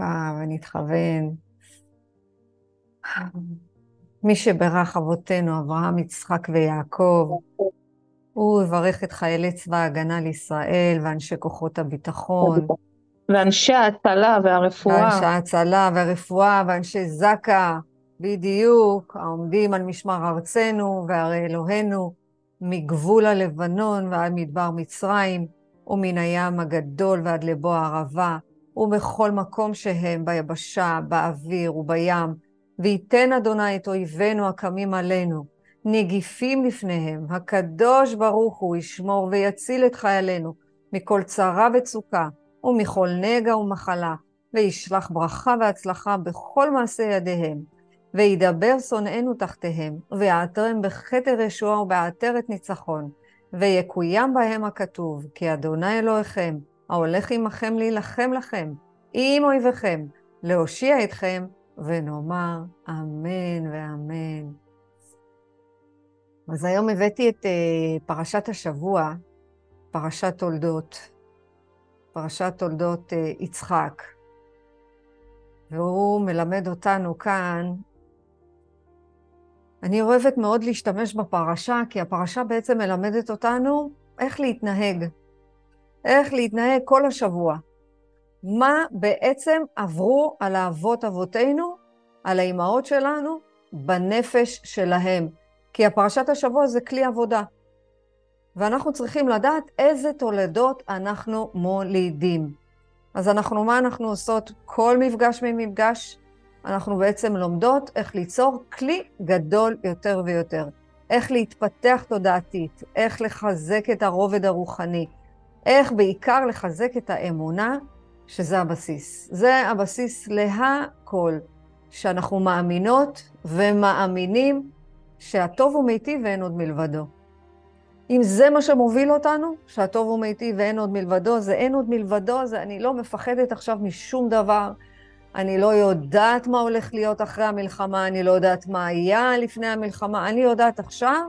עמוקה ונתכוון. מי שברך אבותינו, אברהם, יצחק ויעקב, הוא יברך את חיילי צבא ההגנה לישראל ואנשי כוחות הביטחון. ואנשי ההצלה והרפואה. ואנשי ההצלה והרפואה ואנשי זק"א, בדיוק, העומדים על משמר ארצנו והרי אלוהינו, מגבול הלבנון ועד מדבר מצרים, ומן הים הגדול ועד לבוא הערבה, ובכל מקום שהם, ביבשה, באוויר ובים, וייתן אדוני את אויבינו הקמים עלינו, נגיפים לפניהם, הקדוש ברוך הוא ישמור ויציל את חיילינו מכל צרה וצוקה, ומכל נגע ומחלה, וישלח ברכה והצלחה בכל מעשה ידיהם, וידבר שונאינו תחתיהם, ויעטרם בכתר ישועה ובעטרת ניצחון, ויקוים בהם הכתוב, כי אדוני אלוהיכם, ההולך עמכם להילחם לכם, עם אויביכם, להושיע אתכם, ונאמר אמן ואמן. אז היום הבאתי את uh, פרשת השבוע, פרשת תולדות, פרשת תולדות uh, יצחק. והוא מלמד אותנו כאן, אני אוהבת מאוד להשתמש בפרשה, כי הפרשה בעצם מלמדת אותנו איך להתנהג. איך להתנהג כל השבוע. מה בעצם עברו על האבות אבותינו, על האימהות שלנו, בנפש שלהם. כי הפרשת השבוע זה כלי עבודה. ואנחנו צריכים לדעת איזה תולדות אנחנו מולידים. אז אנחנו, מה אנחנו עושות? כל מפגש ממפגש, אנחנו בעצם לומדות איך ליצור כלי גדול יותר ויותר. איך להתפתח תודעתית, איך לחזק את הרובד הרוחני, איך בעיקר לחזק את האמונה, שזה הבסיס. זה הבסיס להכל, שאנחנו מאמינות ומאמינים שהטוב הוא מיטיב ואין עוד מלבדו. אם זה מה שמוביל אותנו, שהטוב הוא מיטיב ואין עוד מלבדו, זה אין עוד מלבדו, זה אני לא מפחדת עכשיו משום דבר. אני לא יודעת מה הולך להיות אחרי המלחמה, אני לא יודעת מה היה לפני המלחמה, אני יודעת עכשיו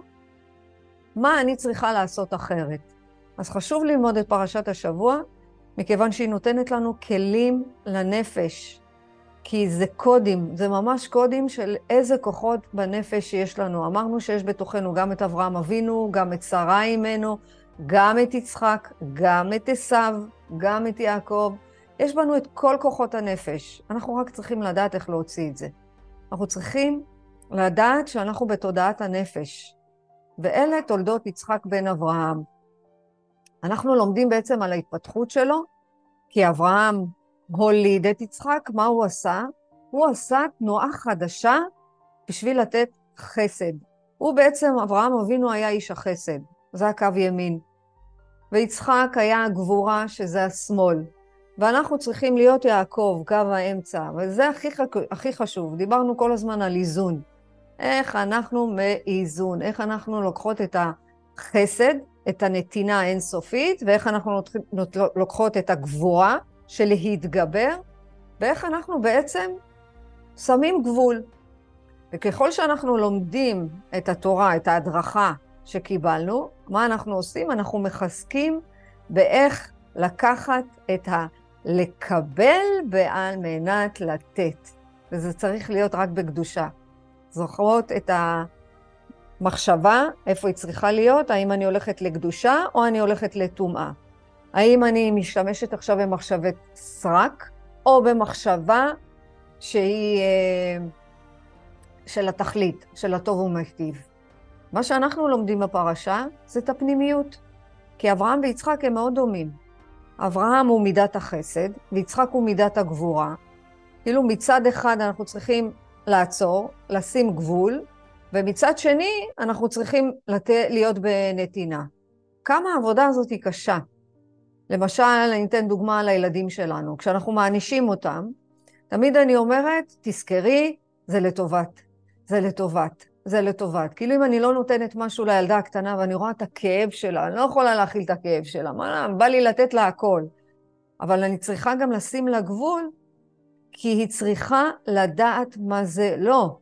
מה אני צריכה לעשות אחרת. אז חשוב ללמוד את פרשת השבוע, מכיוון שהיא נותנת לנו כלים לנפש, כי זה קודים, זה ממש קודים של איזה כוחות בנפש יש לנו. אמרנו שיש בתוכנו גם את אברהם אבינו, גם את שרה אימנו, גם את יצחק, גם את עשיו, גם את יעקב. יש בנו את כל כוחות הנפש. אנחנו רק צריכים לדעת איך להוציא את זה. אנחנו צריכים לדעת שאנחנו בתודעת הנפש. ואלה תולדות יצחק בן אברהם. אנחנו לומדים בעצם על ההתפתחות שלו, כי אברהם הוליד את יצחק, מה הוא עשה? הוא עשה תנועה חדשה בשביל לתת חסד. הוא בעצם, אברהם אבינו היה איש החסד, זה הקו ימין. ויצחק היה הגבורה, שזה השמאל. ואנחנו צריכים להיות יעקב, קו האמצע, וזה הכי, הכי חשוב. דיברנו כל הזמן על איזון. איך אנחנו מאיזון, איך אנחנו לוקחות את החסד, את הנתינה האינסופית, ואיך אנחנו לוקחות את הגבורה, של להתגבר, ואיך אנחנו בעצם שמים גבול. וככל שאנחנו לומדים את התורה, את ההדרכה שקיבלנו, מה אנחנו עושים? אנחנו מחזקים באיך לקחת את ה... לקבל ועל מנת לתת. וזה צריך להיות רק בקדושה. זוכרות את המחשבה, איפה היא צריכה להיות, האם אני הולכת לקדושה או אני הולכת לטומאה. האם אני משתמשת עכשיו במחשבת סרק, או במחשבה שהיא אה, של התכלית, של הטוב ומיטיב. מה שאנחנו לומדים בפרשה זה את הפנימיות. כי אברהם ויצחק הם מאוד דומים. אברהם הוא מידת החסד, ויצחק הוא מידת הגבורה. כאילו מצד אחד אנחנו צריכים לעצור, לשים גבול, ומצד שני אנחנו צריכים לת... להיות בנתינה. כמה העבודה הזאת היא קשה. למשל, אני אתן דוגמה לילדים שלנו. כשאנחנו מענישים אותם, תמיד אני אומרת, תזכרי, זה לטובת. זה לטובת. זה לטובת. כאילו אם אני לא נותנת משהו לילדה הקטנה ואני רואה את הכאב שלה, אני לא יכולה להכיל את הכאב שלה, מה, בא לי לתת לה הכל. אבל אני צריכה גם לשים לה גבול, כי היא צריכה לדעת מה זה לא.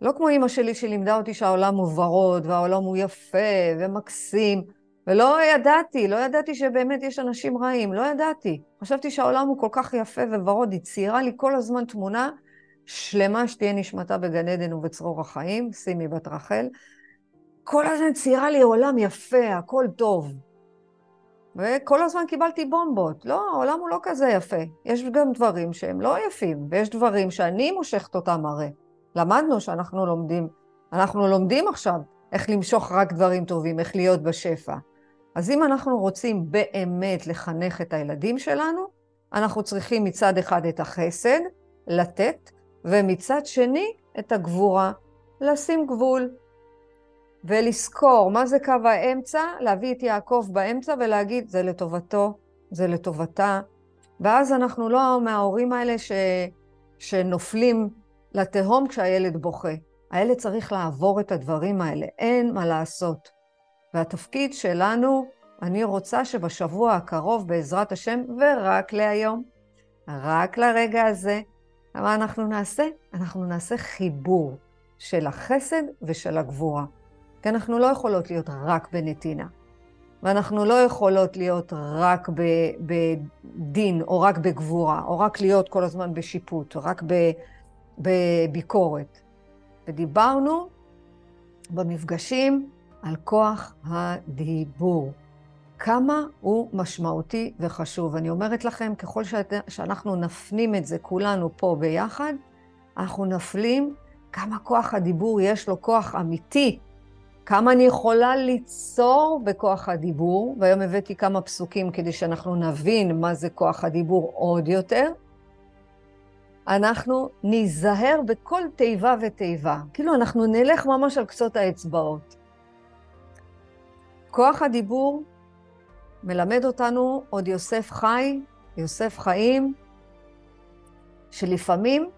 לא כמו אימא שלי שלימדה אותי שהעולם הוא ורוד, והעולם הוא יפה ומקסים. ולא ידעתי, לא ידעתי שבאמת יש אנשים רעים, לא ידעתי. חשבתי שהעולם הוא כל כך יפה וורוד, היא ציירה לי כל הזמן תמונה שלמה שתהיה נשמתה בגן עדן ובצרור החיים, שימי בת רחל. כל הזמן ציירה לי עולם יפה, הכל טוב. וכל הזמן קיבלתי בומבות. לא, העולם הוא לא כזה יפה. יש גם דברים שהם לא יפים, ויש דברים שאני מושכת אותם הרי. למדנו שאנחנו לומדים, אנחנו לומדים עכשיו איך למשוך רק דברים טובים, איך להיות בשפע. אז אם אנחנו רוצים באמת לחנך את הילדים שלנו, אנחנו צריכים מצד אחד את החסד, לתת, ומצד שני את הגבורה, לשים גבול. ולזכור מה זה קו האמצע, להביא את יעקב באמצע ולהגיד, זה לטובתו, זה לטובתה. ואז אנחנו לא מההורים האלה ש... שנופלים לתהום כשהילד בוכה. הילד צריך לעבור את הדברים האלה, אין מה לעשות. והתפקיד שלנו, אני רוצה שבשבוע הקרוב, בעזרת השם, ורק להיום, רק לרגע הזה, מה אנחנו נעשה? אנחנו נעשה חיבור של החסד ושל הגבורה. כי אנחנו לא יכולות להיות רק בנתינה. ואנחנו לא יכולות להיות רק בדין, או רק בגבורה, או רק להיות כל הזמן בשיפוט, או רק בביקורת. ודיברנו במפגשים על כוח הדיבור. כמה הוא משמעותי וחשוב. אני אומרת לכם, ככל שאנחנו נפנים את זה כולנו פה ביחד, אנחנו נפלים כמה כוח הדיבור יש לו כוח אמיתי כמה אני יכולה ליצור בכוח הדיבור, והיום הבאתי כמה פסוקים כדי שאנחנו נבין מה זה כוח הדיבור עוד יותר. אנחנו ניזהר בכל תיבה ותיבה, כאילו אנחנו נלך ממש על קצות האצבעות. כוח הדיבור מלמד אותנו עוד יוסף חי, יוסף חיים, שלפעמים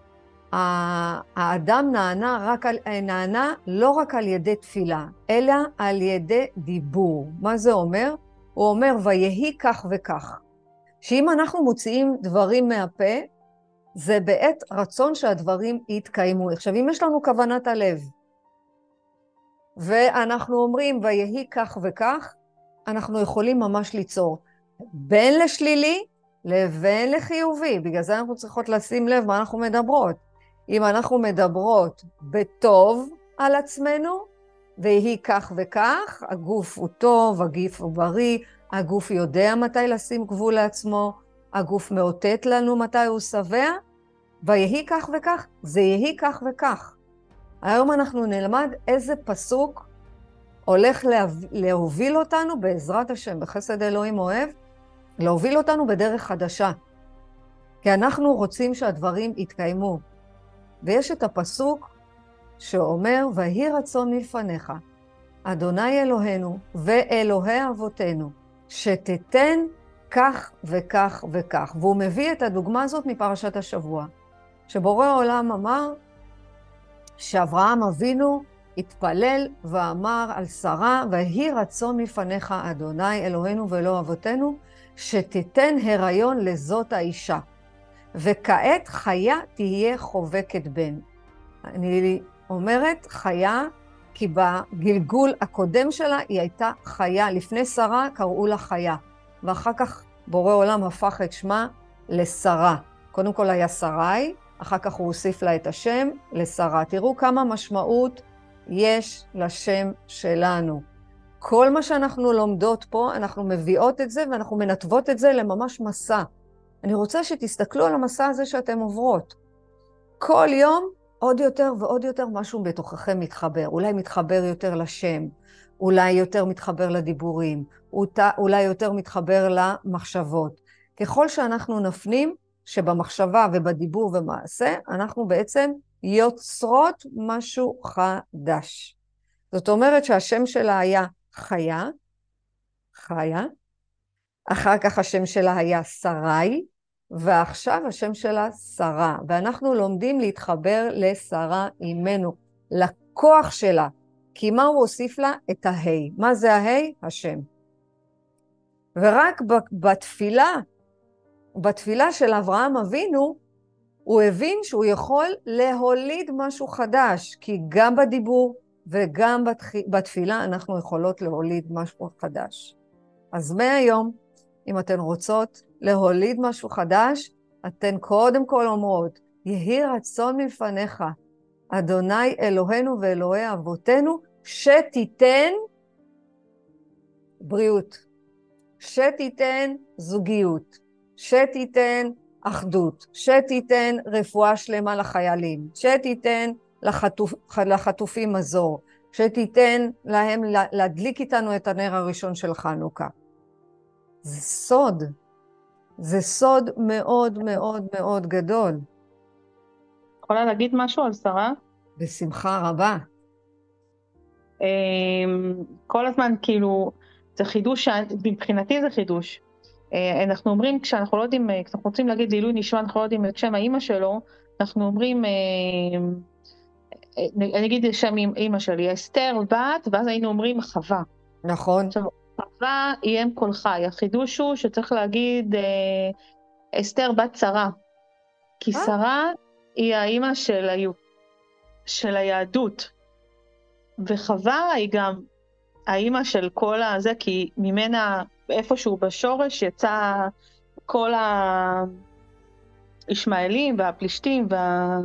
האדם נענה, רק על, נענה לא רק על ידי תפילה, אלא על ידי דיבור. מה זה אומר? הוא אומר, ויהי כך וכך. שאם אנחנו מוציאים דברים מהפה, זה בעת רצון שהדברים יתקיימו. עכשיו, אם יש לנו כוונת הלב, ואנחנו אומרים, ויהי כך וכך, אנחנו יכולים ממש ליצור בין לשלילי לבין לחיובי. בגלל זה אנחנו צריכות לשים לב מה אנחנו מדברות. אם אנחנו מדברות בטוב על עצמנו, והיא כך וכך, הגוף הוא טוב, הגוף הוא בריא, הגוף יודע מתי לשים גבול לעצמו, הגוף מאותת לנו מתי הוא שבע, ויהי כך וכך, זה יהי כך וכך. היום אנחנו נלמד איזה פסוק הולך להוביל אותנו, בעזרת השם, בחסד אלוהים אוהב, להוביל אותנו בדרך חדשה. כי אנחנו רוצים שהדברים יתקיימו. ויש את הפסוק שאומר, ויהי רצון מלפניך, אדוני אלוהינו ואלוהי אבותינו, שתתן כך וכך וכך. והוא מביא את הדוגמה הזאת מפרשת השבוע, שבורא העולם אמר שאברהם אבינו התפלל ואמר על שרה, ויהי רצון מפניך, אדוני אלוהינו ואלוה אבותינו, שתיתן הריון לזאת האישה. וכעת חיה תהיה חובקת בן. אני אומרת חיה, כי בגלגול הקודם שלה היא הייתה חיה. לפני שרה קראו לה חיה, ואחר כך בורא עולם הפך את שמה לשרה. קודם כל היה שרי, אחר כך הוא הוסיף לה את השם לשרה. תראו כמה משמעות יש לשם שלנו. כל מה שאנחנו לומדות פה, אנחנו מביאות את זה ואנחנו מנתבות את זה לממש מסע. אני רוצה שתסתכלו על המסע הזה שאתם עוברות. כל יום עוד יותר ועוד יותר משהו בתוככם מתחבר. אולי מתחבר יותר לשם, אולי יותר מתחבר לדיבורים, אולי יותר מתחבר למחשבות. ככל שאנחנו נפנים שבמחשבה ובדיבור ומעשה, אנחנו בעצם יוצרות משהו חדש. זאת אומרת שהשם שלה היה חיה, חיה, אחר כך השם שלה היה שרי, ועכשיו השם שלה שרה. ואנחנו לומדים להתחבר לשרה אימנו, לכוח שלה. כי מה הוא הוסיף לה? את ההי. מה זה ההי? השם. ורק בתפילה, בתפילה של אברהם אבינו, הוא הבין שהוא יכול להוליד משהו חדש, כי גם בדיבור וגם בתפילה אנחנו יכולות להוליד משהו חדש. אז מהיום, אם אתן רוצות להוליד משהו חדש, אתן קודם כל אומרות, יהי רצון מלפניך, אדוני אלוהינו ואלוהי אבותינו, שתיתן בריאות, שתיתן זוגיות, שתיתן אחדות, שתיתן רפואה שלמה לחיילים, שתיתן לחטופ, לחטופים מזור, שתיתן להם להדליק איתנו את הנר הראשון של חנוכה. זה סוד, זה סוד מאוד מאוד מאוד גדול. יכולה להגיד משהו על שרה? בשמחה רבה. אמ, כל הזמן כאילו, זה חידוש, מבחינתי זה חידוש. אה, אנחנו אומרים, כשאנחנו לא יודעים, אה, כשאנחנו רוצים להגיד לעילוי נשמע, אנחנו לא יודעים את שם האימא שלו, אנחנו אומרים, אה, אני אגיד שם אימא שלי, אסתר בת, ואז היינו אומרים חווה. נכון. עכשיו, חווה היא אם כל חי, החידוש הוא שצריך להגיד אסתר בת שרה. כי שרה היא האימא של, היו, של היהדות. וחווה היא גם האימא של כל הזה, כי ממנה איפשהו בשורש יצא כל הישמעאלים והפלישתים וה...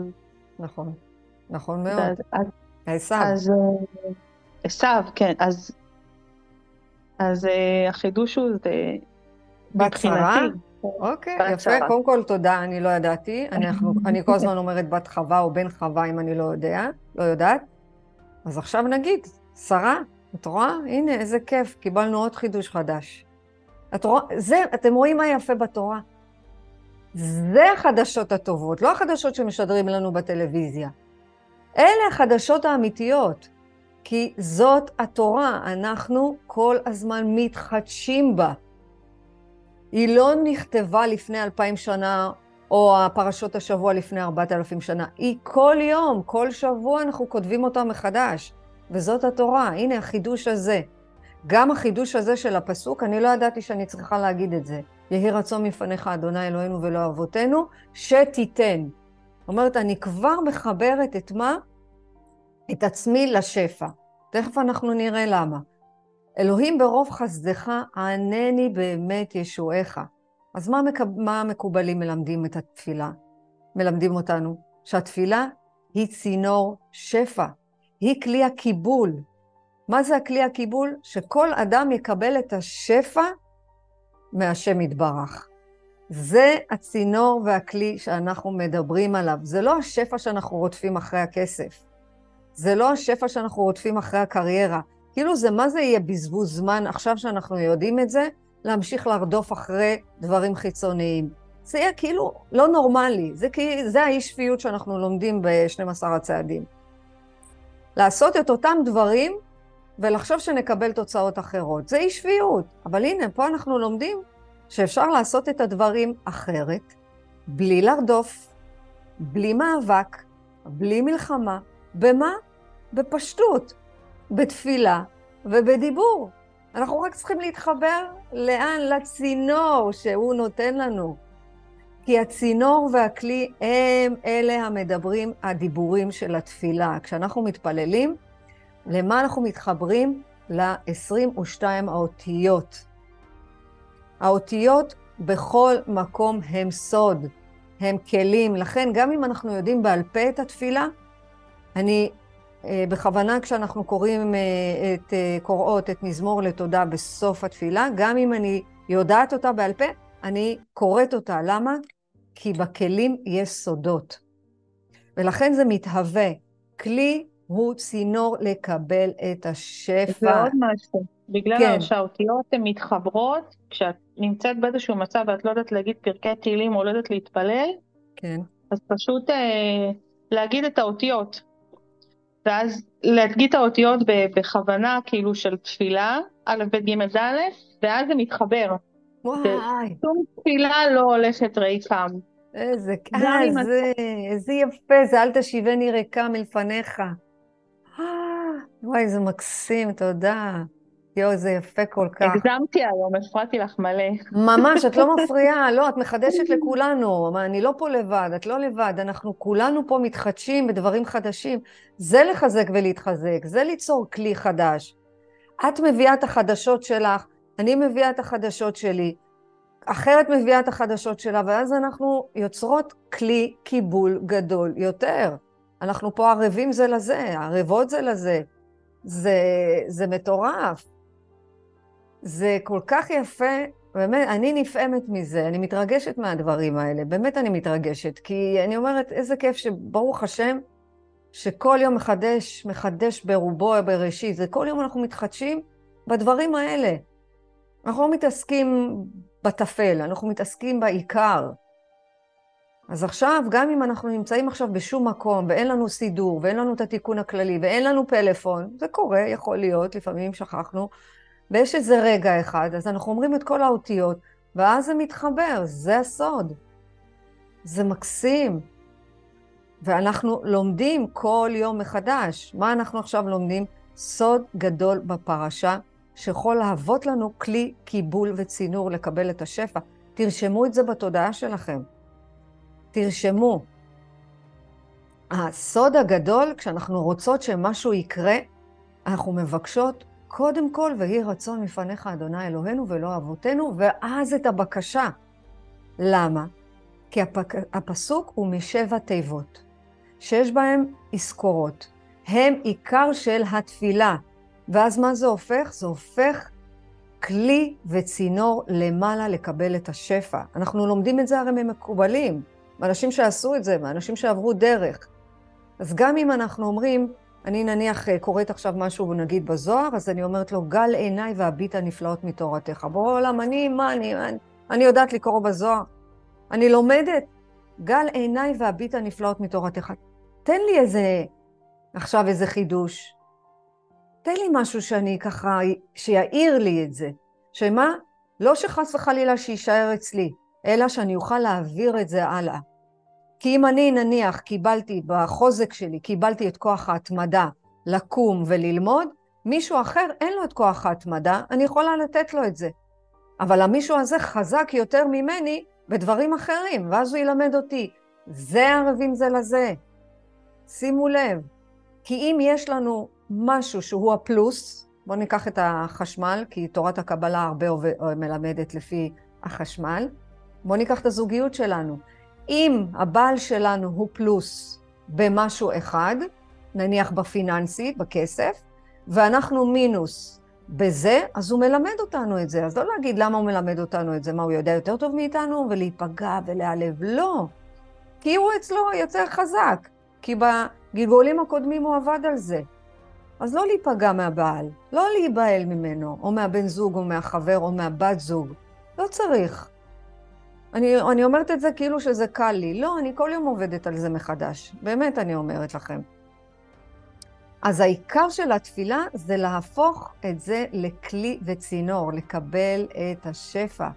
נכון, נכון מאוד. עשו. אז עשו, כן, אז, אז אה, החידוש הוא זה מבחינתי. אוקיי, יפה. קודם כל, תודה, אני לא ידעתי. אנחנו, אני כל הזמן אומרת בת חווה או בן חווה אם אני לא יודע, לא יודעת. אז עכשיו נגיד, שרה, את רואה? הנה, איזה כיף, קיבלנו עוד חידוש חדש. את רואה, זה, אתם רואים מה יפה בתורה? זה החדשות הטובות, לא החדשות שמשדרים לנו בטלוויזיה. אלה החדשות האמיתיות, כי זאת התורה, אנחנו כל הזמן מתחדשים בה. היא לא נכתבה לפני אלפיים שנה, או הפרשות השבוע לפני ארבעת אלפים שנה. היא כל יום, כל שבוע אנחנו כותבים אותה מחדש. וזאת התורה. הנה החידוש הזה. גם החידוש הזה של הפסוק, אני לא ידעתי שאני צריכה להגיד את זה. יהי רצון מפניך, אדוני אלוהינו ולא אבותינו, שתיתן. אומרת, אני כבר מחברת את מה? את עצמי לשפע. תכף אנחנו נראה למה. אלוהים ברוב חסדך, ענני באמת ישועך. אז מה, מקב... מה המקובלים מלמדים את התפילה? מלמדים אותנו שהתפילה היא צינור שפע. היא כלי הקיבול. מה זה הכלי הקיבול? שכל אדם יקבל את השפע מהשם יתברך. זה הצינור והכלי שאנחנו מדברים עליו. זה לא השפע שאנחנו רודפים אחרי הכסף. זה לא השפע שאנחנו רודפים אחרי הקריירה. כאילו זה, מה זה יהיה בזבוז זמן, עכשיו שאנחנו יודעים את זה, להמשיך לרדוף אחרי דברים חיצוניים. זה יהיה כאילו לא נורמלי. זה, זה האי שפיות שאנחנו לומדים ב-12 הצעדים. לעשות את אותם דברים ולחשוב שנקבל תוצאות אחרות. זה אי שפיות. אבל הנה, פה אנחנו לומדים שאפשר לעשות את הדברים אחרת, בלי לרדוף, בלי מאבק, בלי מלחמה. במה? בפשטות, בתפילה ובדיבור. אנחנו רק צריכים להתחבר לאן? לצינור שהוא נותן לנו. כי הצינור והכלי הם אלה המדברים, הדיבורים של התפילה. כשאנחנו מתפללים, למה אנחנו מתחברים? ל-22 האותיות. האותיות בכל מקום הם סוד, הם כלים. לכן, גם אם אנחנו יודעים בעל פה את התפילה, אני בכוונה כשאנחנו קוראים אה, את, אה, קוראות את מזמור לתודה בסוף התפילה, גם אם אני יודעת אותה בעל פה, אני קוראת אותה. למה? כי בכלים יש סודות. ולכן זה מתהווה. כלי הוא צינור לקבל את השפע. ועוד משהו, בגלל כן. שהאותיות הן מתחברות, כשאת נמצאת באיזשהו מצב ואת לא יודעת להגיד פרקי תהילים או לא יודעת להתפלל, כן. אז פשוט אה, להגיד את האותיות. ואז להגיד את האותיות בכוונה, כאילו של תפילה, א', ב', ג', ד', ואז זה מתחבר. וואי. שום תפילה לא הולכת ריקם. איזה, אה, זה, איזה יפה, זה אל תשיבני ריקה מלפניך. אה, וואי, זה מקסים, תודה. יואו, זה יפה כל כך. הגזמתי היום, הפרעתי לך מלא. ממש, את לא מפריעה, לא, את מחדשת לכולנו. אני לא פה לבד, את לא לבד, אנחנו כולנו פה מתחדשים בדברים חדשים. זה לחזק ולהתחזק, זה ליצור כלי חדש. את מביאה את החדשות שלך, אני מביאה את החדשות שלי, אחרת מביאה את החדשות שלה, ואז אנחנו יוצרות כלי קיבול גדול יותר. אנחנו פה ערבים זה לזה, ערבות זה לזה. זה, זה מטורף. זה כל כך יפה, באמת, אני נפעמת מזה, אני מתרגשת מהדברים האלה, באמת אני מתרגשת, כי אני אומרת, איזה כיף שברוך השם, שכל יום מחדש, מחדש ברובו בראשית, זה כל יום אנחנו מתחדשים בדברים האלה. אנחנו לא מתעסקים בטפל, אנחנו מתעסקים בעיקר. אז עכשיו, גם אם אנחנו נמצאים עכשיו בשום מקום, ואין לנו סידור, ואין לנו את התיקון הכללי, ואין לנו פלאפון, זה קורה, יכול להיות, לפעמים שכחנו, ויש איזה רגע אחד, אז אנחנו אומרים את כל האותיות, ואז זה מתחבר, זה הסוד. זה מקסים. ואנחנו לומדים כל יום מחדש. מה אנחנו עכשיו לומדים? סוד גדול בפרשה, שיכול להוות לנו כלי קיבול וצינור לקבל את השפע. תרשמו את זה בתודעה שלכם. תרשמו. הסוד הגדול, כשאנחנו רוצות שמשהו יקרה, אנחנו מבקשות קודם כל, ויהי רצון מפניך, אדוני אלוהינו ולא אבותינו, ואז את הבקשה. למה? כי הפק... הפסוק הוא משבע תיבות, שיש בהם אזכורות. הם עיקר של התפילה. ואז מה זה הופך? זה הופך כלי וצינור למעלה לקבל את השפע. אנחנו לומדים את זה הרי ממקובלים, מאנשים שעשו את זה, מאנשים שעברו דרך. אז גם אם אנחנו אומרים, אני נניח אה, קוראת עכשיו משהו, נגיד בזוהר, אז אני אומרת לו, גל עיניי והביט הנפלאות מתורתך. בורא עולם, אני, מה, אני, אני, אני יודעת לקרוא בזוהר. אני לומדת. גל עיניי והביט הנפלאות מתורתך. תן לי איזה, עכשיו איזה חידוש. תן לי משהו שאני ככה, שיעיר לי את זה. שמה? לא שחס וחלילה שיישאר אצלי, אלא שאני אוכל להעביר את זה הלאה. כי אם אני נניח קיבלתי בחוזק שלי, קיבלתי את כוח ההתמדה לקום וללמוד, מישהו אחר אין לו את כוח ההתמדה, אני יכולה לתת לו את זה. אבל המישהו הזה חזק יותר ממני בדברים אחרים, ואז הוא ילמד אותי. זה ערבים זה לזה. שימו לב, כי אם יש לנו משהו שהוא הפלוס, בואו ניקח את החשמל, כי תורת הקבלה הרבה מלמדת לפי החשמל, בואו ניקח את הזוגיות שלנו. אם הבעל שלנו הוא פלוס במשהו אחד, נניח בפיננסי, בכסף, ואנחנו מינוס בזה, אז הוא מלמד אותנו את זה. אז לא להגיד למה הוא מלמד אותנו את זה, מה, הוא יודע יותר טוב מאיתנו, ולהיפגע ולהיעלב. לא. כי הוא אצלו יותר חזק, כי בגלגולים הקודמים הוא עבד על זה. אז לא להיפגע מהבעל, לא להיבהל ממנו, או מהבן זוג, או מהחבר, או מהבת זוג. לא צריך. אני, אני אומרת את זה כאילו שזה קל לי. לא, אני כל יום עובדת על זה מחדש. באמת אני אומרת לכם. אז העיקר של התפילה זה להפוך את זה לכלי וצינור, לקבל את השפע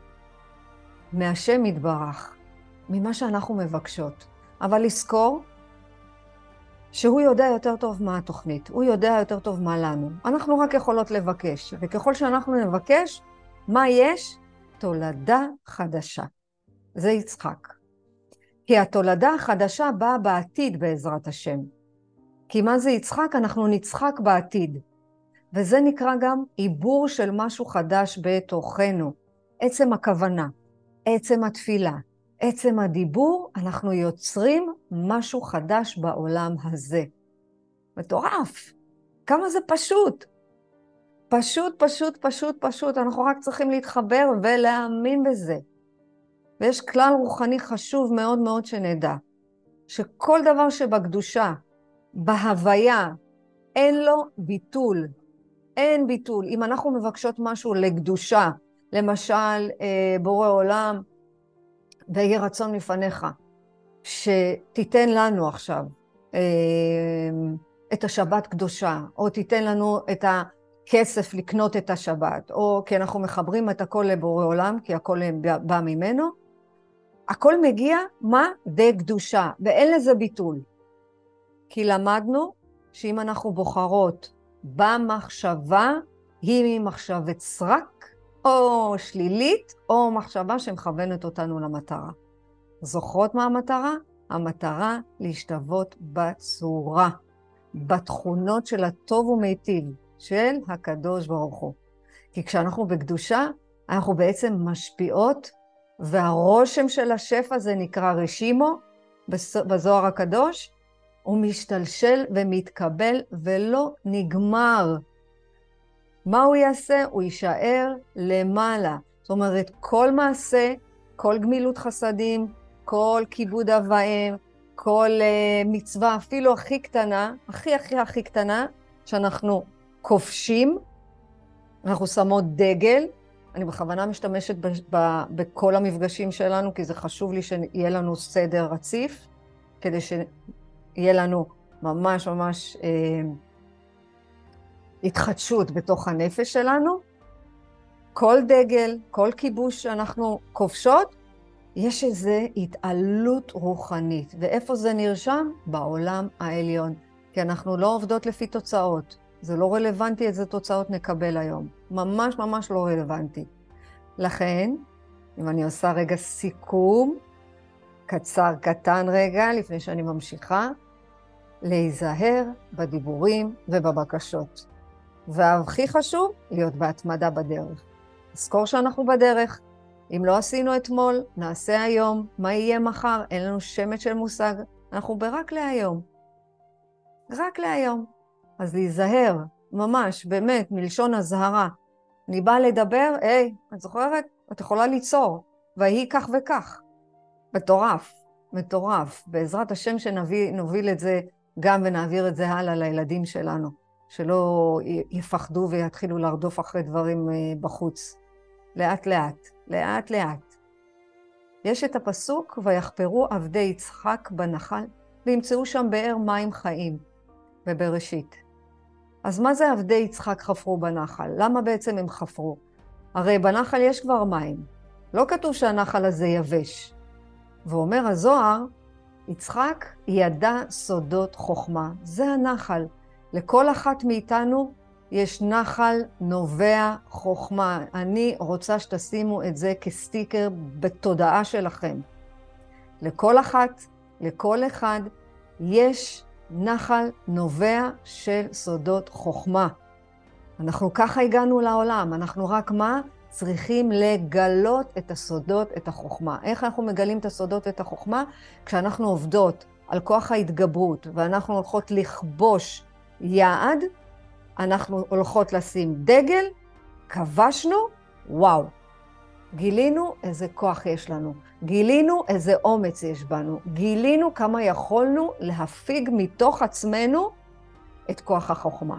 מהשם יתברך, ממה שאנחנו מבקשות. אבל לזכור שהוא יודע יותר טוב מה התוכנית, הוא יודע יותר טוב מה לנו. אנחנו רק יכולות לבקש, וככל שאנחנו נבקש, מה יש? תולדה חדשה. זה יצחק. כי התולדה החדשה באה בעתיד בעזרת השם. כי מה זה יצחק? אנחנו נצחק בעתיד. וזה נקרא גם עיבור של משהו חדש בתוכנו. עצם הכוונה, עצם התפילה, עצם הדיבור, אנחנו יוצרים משהו חדש בעולם הזה. מטורף. כמה זה פשוט. פשוט, פשוט, פשוט, פשוט. אנחנו רק צריכים להתחבר ולהאמין בזה. ויש כלל רוחני חשוב מאוד מאוד שנדע, שכל דבר שבקדושה, בהוויה, אין לו ביטול. אין ביטול. אם אנחנו מבקשות משהו לקדושה, למשל, אה, בורא עולם, ויהי רצון לפניך, שתיתן לנו עכשיו אה, את השבת קדושה, או תיתן לנו את הכסף לקנות את השבת, או כי אנחנו מחברים את הכל לבורא עולם, כי הכל בא ממנו, הכל מגיע, מה? די קדושה, ואין לזה ביטול. כי למדנו שאם אנחנו בוחרות במחשבה, היא ממחשבת סרק, או שלילית, או מחשבה שמכוונת אותנו למטרה. זוכרות מה המטרה? המטרה להשתוות בצורה, בתכונות של הטוב ומיטיב של הקדוש ברוך הוא. כי כשאנחנו בקדושה, אנחנו בעצם משפיעות, והרושם של השפע זה נקרא רשימו בזוהר הקדוש, הוא משתלשל ומתקבל ולא נגמר. מה הוא יעשה? הוא יישאר למעלה. זאת אומרת, כל מעשה, כל גמילות חסדים, כל כיבוד אב ואם, כל uh, מצווה, אפילו הכי קטנה, הכי הכי הכי קטנה, שאנחנו כובשים, אנחנו שמות דגל. אני בכוונה משתמשת ב- ב- בכל המפגשים שלנו, כי זה חשוב לי שיהיה לנו סדר רציף, כדי שיהיה לנו ממש ממש אה, התחדשות בתוך הנפש שלנו. כל דגל, כל כיבוש שאנחנו כובשות, יש איזו התעלות רוחנית. ואיפה זה נרשם? בעולם העליון. כי אנחנו לא עובדות לפי תוצאות. זה לא רלוונטי איזה תוצאות נקבל היום. ממש ממש לא רלוונטי. לכן, אם אני עושה רגע סיכום, קצר, קטן רגע, לפני שאני ממשיכה, להיזהר בדיבורים ובבקשות. והכי חשוב, להיות בהתמדה בדרך. לזכור שאנחנו בדרך. אם לא עשינו אתמול, נעשה היום. מה יהיה מחר? אין לנו שמץ של מושג. אנחנו ברק להיום. רק להיום. אז להיזהר, ממש, באמת, מלשון אזהרה. אני באה לדבר, היי, את זוכרת? את יכולה ליצור. ויהי כך וכך. מטורף, מטורף. בעזרת השם שנוביל את זה גם ונעביר את זה הלאה לילדים שלנו. שלא יפחדו ויתחילו לרדוף אחרי דברים אה, בחוץ. לאט-לאט, לאט-לאט. יש את הפסוק, ויחפרו עבדי יצחק בנחל, וימצאו שם באר מים חיים, בבראשית. אז מה זה עבדי יצחק חפרו בנחל? למה בעצם הם חפרו? הרי בנחל יש כבר מים. לא כתוב שהנחל הזה יבש. ואומר הזוהר, יצחק ידע סודות חוכמה. זה הנחל. לכל אחת מאיתנו יש נחל נובע חוכמה. אני רוצה שתשימו את זה כסטיקר בתודעה שלכם. לכל אחת, לכל אחד, יש נחל נובע של סודות חוכמה. אנחנו ככה הגענו לעולם, אנחנו רק מה? צריכים לגלות את הסודות, את החוכמה. איך אנחנו מגלים את הסודות, את החוכמה? כשאנחנו עובדות על כוח ההתגברות ואנחנו הולכות לכבוש יעד, אנחנו הולכות לשים דגל, כבשנו, וואו. גילינו איזה כוח יש לנו, גילינו איזה אומץ יש בנו, גילינו כמה יכולנו להפיג מתוך עצמנו את כוח החוכמה.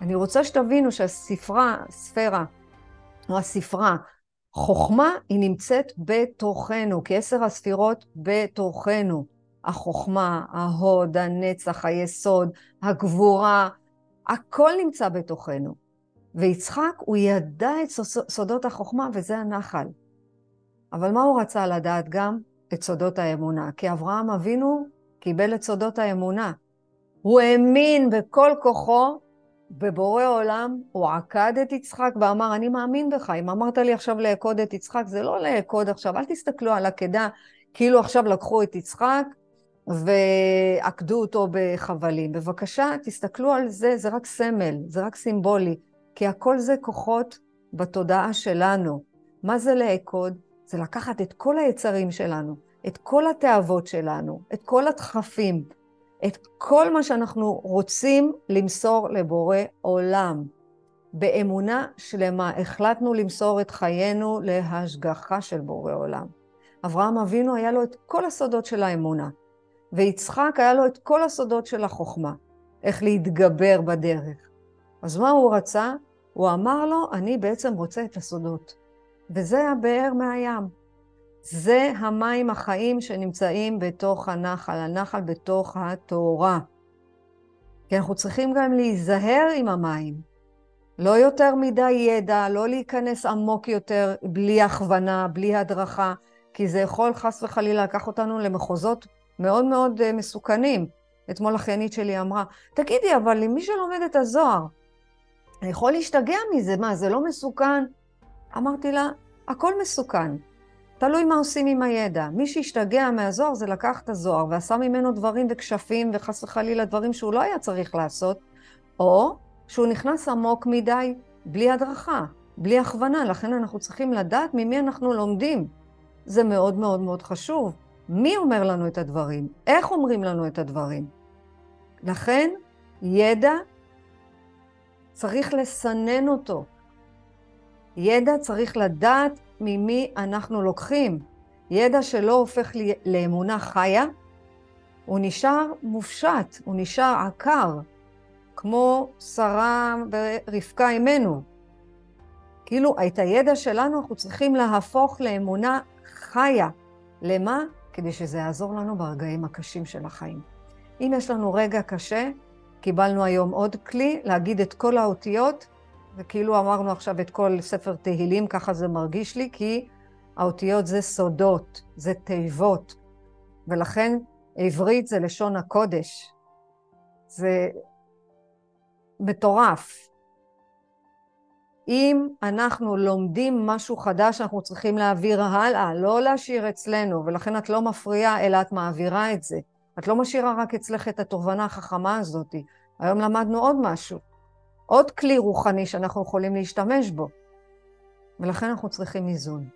אני רוצה שתבינו שהספרה, ספירה, או הספרה, חוכמה היא נמצאת בתוכנו, כעשר הספירות בתוכנו. החוכמה, ההוד, הנצח, היסוד, הגבורה, הכל נמצא בתוכנו. ויצחק, הוא ידע את סודות החוכמה, וזה הנחל. אבל מה הוא רצה לדעת גם? את סודות האמונה. כי אברהם אבינו קיבל את סודות האמונה. הוא האמין בכל כוחו בבורא עולם, הוא עקד את יצחק ואמר, אני מאמין בך. אם אמרת לי עכשיו לעקוד את יצחק, זה לא לעקוד עכשיו, אל תסתכלו על עקדה כאילו עכשיו לקחו את יצחק ועקדו אותו בחבלים. בבקשה, תסתכלו על זה, זה רק סמל, זה רק סימבולי, כי הכל זה כוחות בתודעה שלנו. מה זה לעקוד? זה לקחת את כל היצרים שלנו, את כל התאוות שלנו, את כל הדחפים, את כל מה שאנחנו רוצים למסור לבורא עולם. באמונה שלמה החלטנו למסור את חיינו להשגחה של בורא עולם. אברהם אבינו היה לו את כל הסודות של האמונה. ויצחק היה לו את כל הסודות של החוכמה, איך להתגבר בדרך. אז מה הוא רצה? הוא אמר לו, אני בעצם רוצה את הסודות. וזה הבאר מהים. זה המים החיים שנמצאים בתוך הנחל, הנחל בתוך התורה. כי אנחנו צריכים גם להיזהר עם המים. לא יותר מדי ידע, לא להיכנס עמוק יותר בלי הכוונה, בלי הדרכה, כי זה יכול חס וחלילה לקח אותנו למחוזות מאוד מאוד אה, מסוכנים. אתמול אחיינית שלי אמרה, תגידי, אבל אם מי שלומד את הזוהר, יכול להשתגע מזה, מה, זה לא מסוכן? אמרתי לה, הכל מסוכן. תלוי מה עושים עם הידע. מי שהשתגע מהזוהר זה לקח את הזוהר ועשה ממנו דברים וכשפים וחס וחלילה דברים שהוא לא היה צריך לעשות, או שהוא נכנס עמוק מדי בלי הדרכה, בלי הכוונה, לכן אנחנו צריכים לדעת ממי אנחנו לומדים. זה מאוד מאוד מאוד חשוב. מי אומר לנו את הדברים? איך אומרים לנו את הדברים? לכן, ידע, צריך לסנן אותו. ידע צריך לדעת ממי אנחנו לוקחים. ידע שלא הופך לאמונה חיה, הוא נשאר מופשט, הוא נשאר עקר, כמו שרה ורבקה אימנו. כאילו, את הידע שלנו אנחנו צריכים להפוך לאמונה חיה. למה? כדי שזה יעזור לנו ברגעים הקשים של החיים. אם יש לנו רגע קשה, קיבלנו היום עוד כלי להגיד את כל האותיות, וכאילו אמרנו עכשיו את כל ספר תהילים, ככה זה מרגיש לי, כי האותיות זה סודות, זה תיבות, ולכן עברית זה לשון הקודש. זה מטורף. אם אנחנו לומדים משהו חדש, אנחנו צריכים להעביר הלאה, לא להשאיר אצלנו, ולכן את לא מפריעה, אלא את מעבירה את זה. את לא משאירה רק אצלך את התובנה החכמה הזאת. היום למדנו עוד משהו, עוד כלי רוחני שאנחנו יכולים להשתמש בו, ולכן אנחנו צריכים איזון.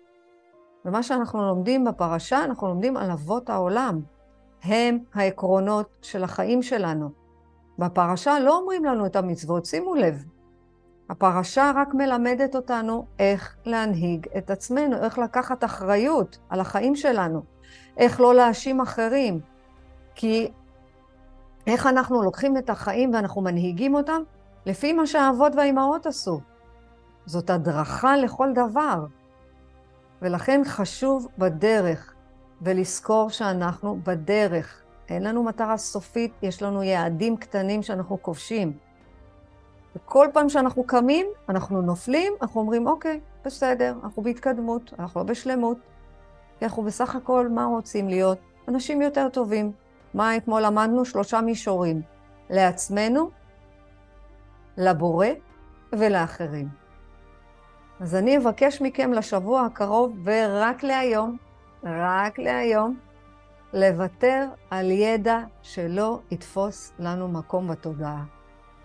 ומה שאנחנו לומדים בפרשה, אנחנו לומדים על אבות העולם. הם העקרונות של החיים שלנו. בפרשה לא אומרים לנו את המצוות, שימו לב. הפרשה רק מלמדת אותנו איך להנהיג את עצמנו, איך לקחת אחריות על החיים שלנו, איך לא להאשים אחרים. כי איך אנחנו לוקחים את החיים ואנחנו מנהיגים אותם? לפי מה שהאבות והאימהות עשו. זאת הדרכה לכל דבר. ולכן חשוב בדרך, ולזכור שאנחנו בדרך. אין לנו מטרה סופית, יש לנו יעדים קטנים שאנחנו כובשים. וכל פעם שאנחנו קמים, אנחנו נופלים, אנחנו אומרים, אוקיי, בסדר, אנחנו בהתקדמות, אנחנו לא בשלמות. כי אנחנו בסך הכל, מה רוצים להיות? אנשים יותר טובים. מה אתמול למדנו? שלושה מישורים. לעצמנו, לבורא ולאחרים. אז אני אבקש מכם לשבוע הקרוב, ורק להיום, רק להיום, לוותר על ידע שלא יתפוס לנו מקום בתודעה.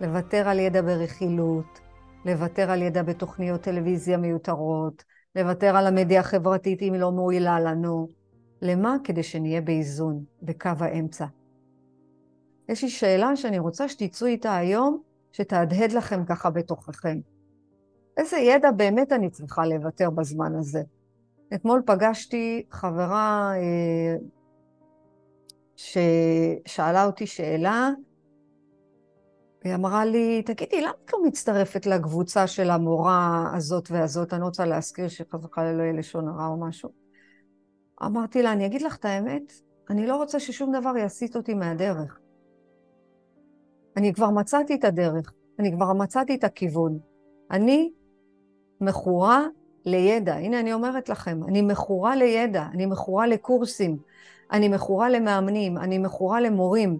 לוותר על ידע ברכילות, לוותר על ידע בתוכניות טלוויזיה מיותרות, לוותר על המדיה החברתית אם היא לא מועילה לנו. למה? כדי שנהיה באיזון, בקו האמצע. יש לי שאלה שאני רוצה שתצאו איתה היום, שתהדהד לכם ככה בתוככם. איזה ידע באמת אני צריכה לוותר בזמן הזה? אתמול פגשתי חברה אה, ששאלה אותי שאלה, היא אמרה לי, תגידי, למה את לא מצטרפת לקבוצה של המורה הזאת והזאת? אני רוצה להזכיר שחס וחלילה לא יהיה לשון הרע או משהו. אמרתי לה, אני אגיד לך את האמת, אני לא רוצה ששום דבר יסיט אותי מהדרך. אני כבר מצאתי את הדרך, אני כבר מצאתי את הכיוון. אני מכורה לידע. הנה, אני אומרת לכם, אני מכורה לידע, אני מכורה לקורסים, אני מכורה למאמנים, אני מכורה למורים.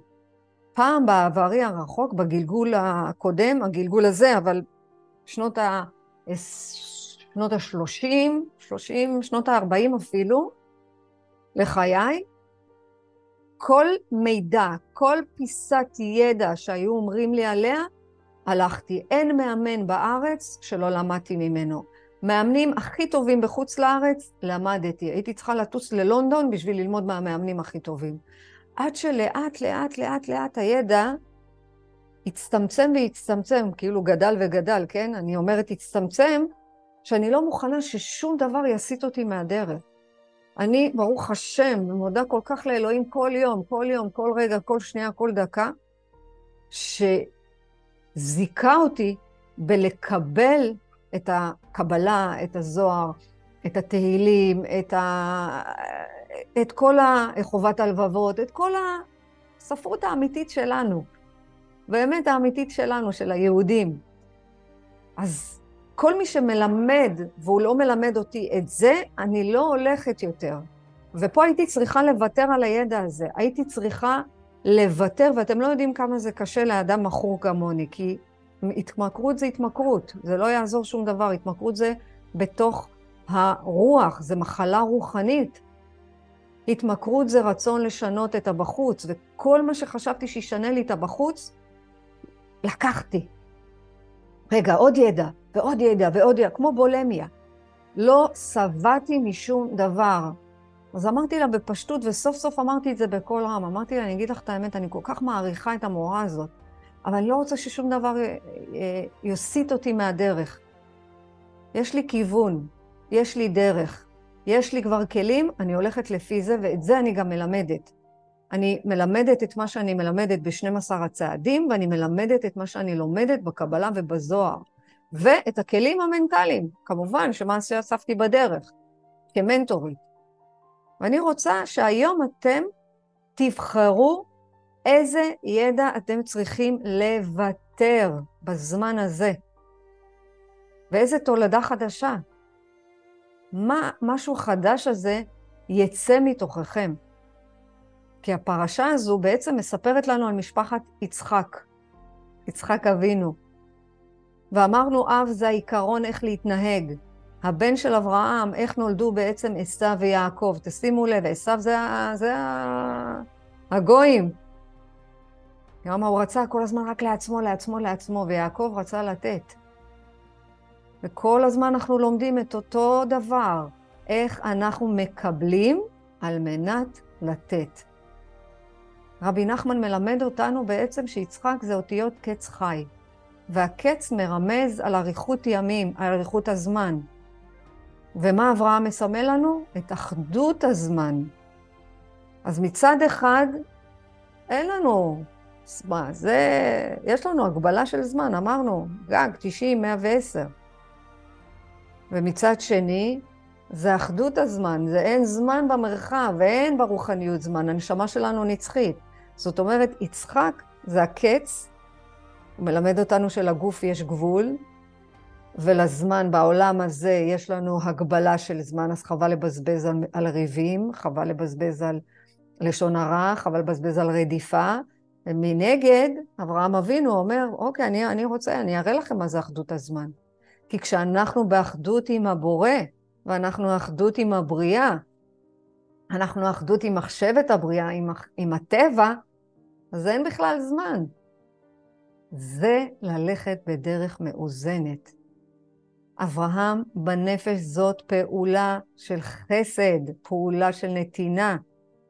פעם בעברי הרחוק, בגלגול הקודם, הגלגול הזה, אבל שנות ה... שנות ה-30, 30, שנות ה-40 אפילו, לחיי, כל מידע, כל פיסת ידע שהיו אומרים לי עליה, הלכתי. אין מאמן בארץ שלא למדתי ממנו. מאמנים הכי טובים בחוץ לארץ, למדתי. הייתי צריכה לטוס ללונדון בשביל ללמוד מהמאמנים הכי טובים. עד שלאט, לאט, לאט, לאט הידע הצטמצם והצטמצם, כאילו גדל וגדל, כן? אני אומרת הצטמצם, שאני לא מוכנה ששום דבר יסיט אותי מהדרך. אני, ברוך השם, מודה כל כך לאלוהים כל יום, כל יום, כל רגע, כל שנייה, כל דקה, שזיכה אותי בלקבל את הקבלה, את הזוהר, את התהילים, את, ה... את כל חובת הלבבות, את כל הספרות האמיתית שלנו, באמת האמיתית שלנו, של היהודים. אז כל מי שמלמד, והוא לא מלמד אותי את זה, אני לא הולכת יותר. ופה הייתי צריכה לוותר על הידע הזה. הייתי צריכה לוותר, ואתם לא יודעים כמה זה קשה לאדם מכור כמוני, כי התמכרות זה התמכרות, זה לא יעזור שום דבר. התמכרות זה בתוך הרוח, זה מחלה רוחנית. התמכרות זה רצון לשנות את הבחוץ, וכל מה שחשבתי שישנה לי את הבחוץ, לקחתי. רגע, עוד ידע, ועוד ידע, ועוד ידע, כמו בולמיה. לא שבעתי משום דבר. אז אמרתי לה בפשטות, וסוף סוף אמרתי את זה בקול רם. אמרתי לה, אני אגיד לך את האמת, אני כל כך מעריכה את המורה הזאת, אבל אני לא רוצה ששום דבר אה, אה, יסיט אותי מהדרך. יש לי כיוון, יש לי דרך, יש לי כבר כלים, אני הולכת לפי זה, ואת זה אני גם מלמדת. אני מלמדת את מה שאני מלמדת ב-12 הצעדים, ואני מלמדת את מה שאני לומדת בקבלה ובזוהר. ואת הכלים המנטליים, כמובן, שמה שאספתי בדרך, כמנטורית. ואני רוצה שהיום אתם תבחרו איזה ידע אתם צריכים לוותר בזמן הזה, ואיזה תולדה חדשה. מה משהו חדש הזה יצא מתוככם. כי הפרשה הזו בעצם מספרת לנו על משפחת יצחק, יצחק אבינו. ואמרנו, אב זה העיקרון איך להתנהג. הבן של אברהם, איך נולדו בעצם עשו ויעקב. תשימו לב, עשו זה, זה הגויים. למה הוא רצה כל הזמן רק לעצמו, לעצמו, לעצמו, ויעקב רצה לתת. וכל הזמן אנחנו לומדים את אותו דבר, איך אנחנו מקבלים על מנת לתת. רבי נחמן מלמד אותנו בעצם שיצחק זה אותיות קץ חי, והקץ מרמז על אריכות ימים, על אריכות הזמן. ומה אברהם מסמל לנו? את אחדות הזמן. אז מצד אחד, אין לנו, מה, זה, יש לנו הגבלה של זמן, אמרנו, גג, 90, 110. ומצד שני, זה אחדות הזמן, זה אין זמן במרחב, ואין ברוחניות זמן, הנשמה שלנו נצחית. זאת אומרת, יצחק זה הקץ, הוא מלמד אותנו שלגוף יש גבול, ולזמן בעולם הזה יש לנו הגבלה של זמן, אז חבל לבזבז על, על ריבים, חבל לבזבז על לשון הרע, חבל לבזבז על רדיפה. ומנגד, אברהם אבינו אומר, אוקיי, אני, אני רוצה, אני אראה לכם מה זה אחדות הזמן. כי כשאנחנו באחדות עם הבורא, ואנחנו אחדות עם הבריאה, אנחנו אחדות עם מחשבת הבריאה, עם, עם הטבע, אז אין בכלל זמן. זה ללכת בדרך מאוזנת. אברהם בנפש זאת פעולה של חסד, פעולה של נתינה,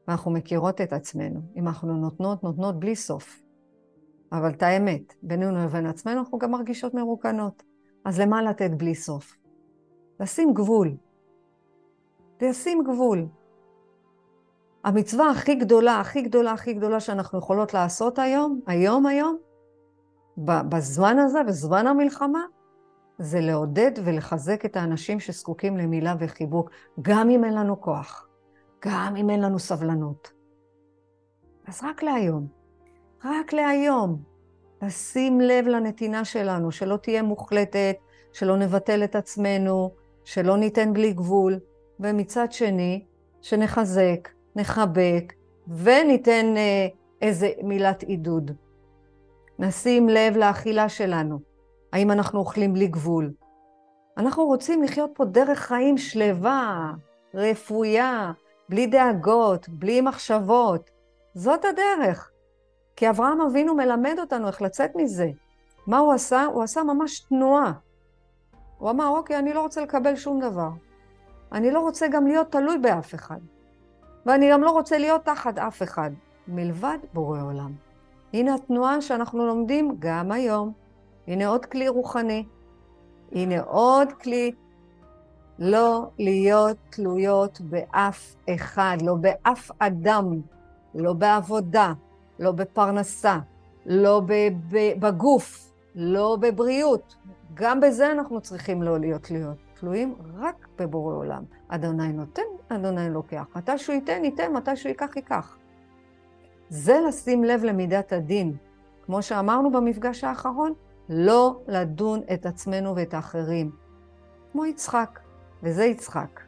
ואנחנו מכירות את עצמנו. אם אנחנו נותנות, נותנות בלי סוף. אבל את האמת, בינינו לבין עצמנו אנחנו גם מרגישות מרוקנות. אז למה לתת בלי סוף? לשים גבול. לשים גבול. המצווה הכי גדולה, הכי גדולה, הכי גדולה שאנחנו יכולות לעשות היום, היום היום, בזמן הזה, בזמן המלחמה, זה לעודד ולחזק את האנשים שזקוקים למילה וחיבוק, גם אם אין לנו כוח, גם אם אין לנו סבלנות. אז רק להיום, רק להיום, לשים לב לנתינה שלנו, שלא תהיה מוחלטת, שלא נבטל את עצמנו, שלא ניתן בלי גבול, ומצד שני, שנחזק, נחבק וניתן אה, איזה מילת עידוד. נשים לב לאכילה שלנו, האם אנחנו אוכלים בלי גבול. אנחנו רוצים לחיות פה דרך חיים שלווה, רפויה, בלי דאגות, בלי מחשבות. זאת הדרך. כי אברהם אבינו מלמד אותנו איך לצאת מזה. מה הוא עשה? הוא עשה ממש תנועה. הוא אמר, אוקיי, אני לא רוצה לקבל שום דבר. אני לא רוצה גם להיות תלוי באף אחד. ואני גם לא רוצה להיות תחת אף אחד, מלבד בורא עולם. הנה התנועה שאנחנו לומדים גם היום. הנה עוד כלי רוחני. הנה עוד כלי לא להיות תלויות באף אחד, לא באף אדם, לא בעבודה, לא בפרנסה, לא בגוף, לא בבריאות. גם בזה אנחנו צריכים לא להיות תלויות. תלויים רק בבורא עולם. אדוני נותן, אדוני לוקח. מתי שהוא ייתן, ייתן, מתי שהוא ייקח, ייקח. זה לשים לב למידת הדין. כמו שאמרנו במפגש האחרון, לא לדון את עצמנו ואת האחרים. כמו יצחק, וזה יצחק.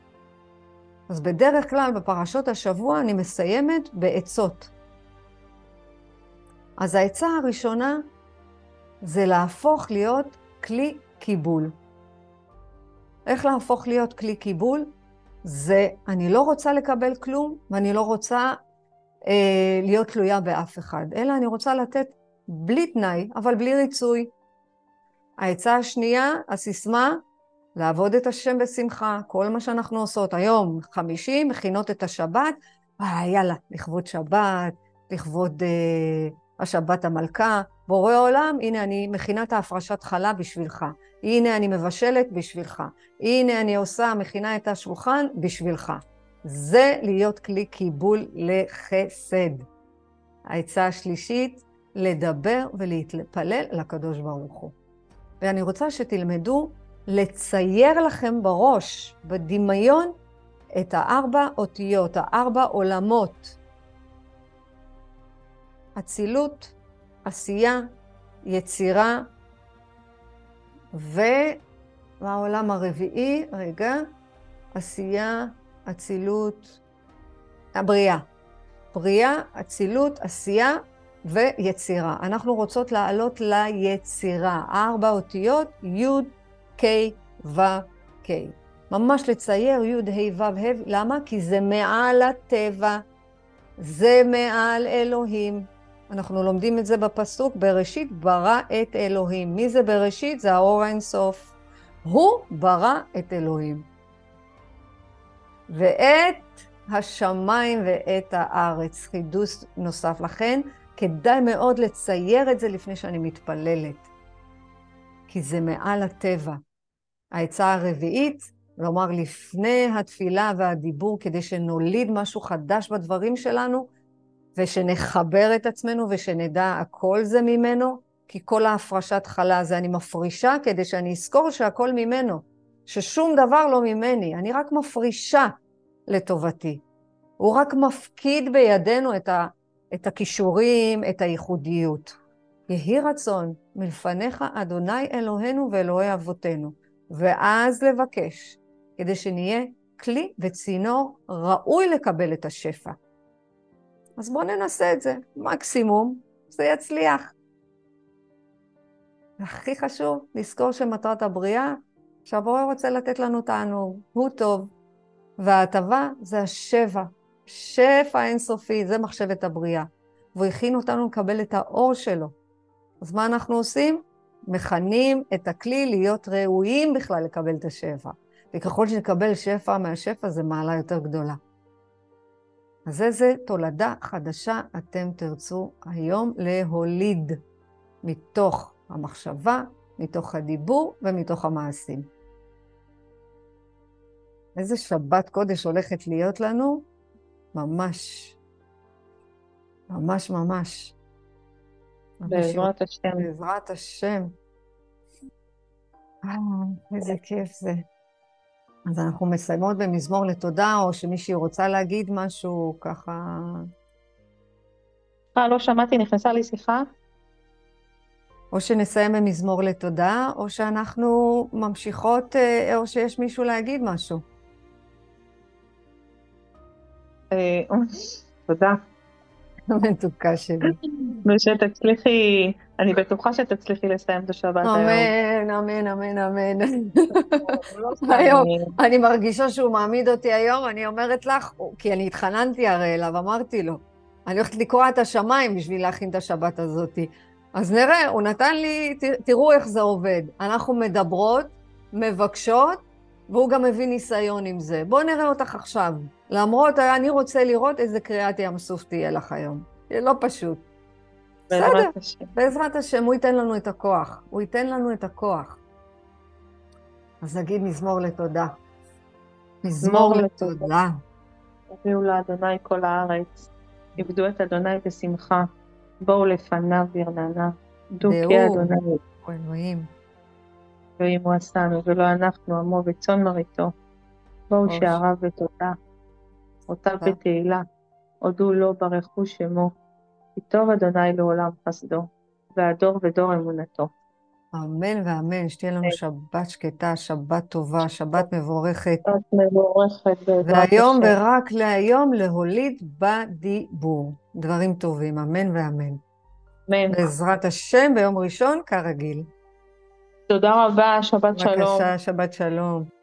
אז בדרך כלל בפרשות השבוע אני מסיימת בעצות. אז העצה הראשונה זה להפוך להיות כלי קיבול. איך להפוך להיות כלי קיבול? זה, אני לא רוצה לקבל כלום, ואני לא רוצה אה, להיות תלויה באף אחד, אלא אני רוצה לתת בלי תנאי, אבל בלי ריצוי. העצה השנייה, הסיסמה, לעבוד את השם בשמחה. כל מה שאנחנו עושות היום, חמישי, מכינות את השבת, אה, יאללה, לכבוד שבת, לכבוד אה, השבת המלכה. בורא עולם, הנה אני מכינה את ההפרשת חלה בשבילך. הנה אני מבשלת בשבילך. הנה אני עושה, מכינה את השולחן בשבילך. זה להיות כלי קיבול לחסד. העצה השלישית, לדבר ולהתפלל לקדוש ברוך הוא. ואני רוצה שתלמדו לצייר לכם בראש, בדמיון, את הארבע אותיות, הארבע עולמות. אצילות, עשייה, יצירה, והעולם הרביעי, רגע, עשייה, אצילות, הבריאה. בריאה, אצילות, עשייה ויצירה. אנחנו רוצות לעלות ליצירה. ארבע אותיות, י', ק', ו', ק'. ממש לצייר י', ה', ו', ה', למה? כי זה מעל הטבע, זה מעל אלוהים. אנחנו לומדים את זה בפסוק, בראשית ברא את אלוהים. מי זה בראשית? זה האור האינסוף. הוא ברא את אלוהים. ואת השמיים ואת הארץ. חידוש נוסף. לכן, כדאי מאוד לצייר את זה לפני שאני מתפללת, כי זה מעל הטבע. העצה הרביעית, לומר לפני התפילה והדיבור, כדי שנוליד משהו חדש בדברים שלנו, ושנחבר את עצמנו ושנדע הכל זה ממנו, כי כל ההפרשת חלה זה אני מפרישה כדי שאני אזכור שהכל ממנו, ששום דבר לא ממני, אני רק מפרישה לטובתי. הוא רק מפקיד בידינו את, ה, את הכישורים, את הייחודיות. יהי רצון מלפניך אדוני אלוהינו ואלוהי אבותינו, ואז לבקש, כדי שנהיה כלי וצינור ראוי לקבל את השפע. אז בואו ננסה את זה. מקסימום זה יצליח. והכי חשוב, לזכור שמטרת הבריאה, שהבורא רוצה לתת לנו תענוג, הוא טוב. וההטבה זה השפע, שפע אינסופי, זה מחשבת הבריאה. והוא הכין אותנו לקבל את האור שלו. אז מה אנחנו עושים? מכנים את הכלי להיות ראויים בכלל לקבל את השפע. וככל שנקבל שפע מהשפע, זה מעלה יותר גדולה. אז איזה תולדה חדשה אתם תרצו היום להוליד מתוך המחשבה, מתוך הדיבור ומתוך המעשים. איזה שבת קודש הולכת להיות לנו? ממש. ממש ממש. בעזרת השם. בעזרת השם. אה, איזה כיף זה. אז אנחנו מסיימות במזמור לתודה, או שמישהי רוצה להגיד משהו ככה... אה, לא שמעתי, נכנסה לי שיחה. או שנסיים במזמור לתודה, או שאנחנו ממשיכות, אה, או שיש מישהו להגיד משהו. אה, תודה. מתוקה שלי. ושתצליחי, אני בטוחה שתצליחי לסיים את השבת היום. אמן, אמן, אמן, אמן. היום, אני מרגישה שהוא מעמיד אותי היום, אני אומרת לך, כי אני התחננתי הרי אליו, אמרתי לו, אני הולכת לקרוע את השמיים בשביל להכין את השבת הזאת. אז נראה, הוא נתן לי, תראו איך זה עובד. אנחנו מדברות, מבקשות, והוא גם מביא ניסיון עם זה. בואו נראה אותך עכשיו. למרות, אני רוצה לראות איזה קריאת ים סוף תהיה לך היום. זה לא פשוט. בסדר, בעזרת השם, הוא ייתן לנו את הכוח. הוא ייתן לנו את הכוח. אז נגיד מזמור לתודה. מזמור לתודה. הביאו לאדוני כל הארץ, עבדו את אדוני בשמחה, בואו לפניו ברננה, דו כי אדוני. אלוהים. אלוהים הוא עשנו, ולא אנחנו עמו וצאן מרעיתו. בואו שעריו בתודה, אותה בתהילה, הודו לו ברכו שמו, כי טוב אדוני לעולם חסדו, והדור ודור אמונתו. אמן ואמן, שתהיה לנו שבת שקטה, שבת טובה, שבת מבורכת. שבת מבורכת. והיום ורק להיום להוליד בדיבור. דברים טובים, אמן ואמן. אמן. בעזרת השם, ביום ראשון, כרגיל. תודה רבה, שבת שלום. בבקשה, שבת שלום.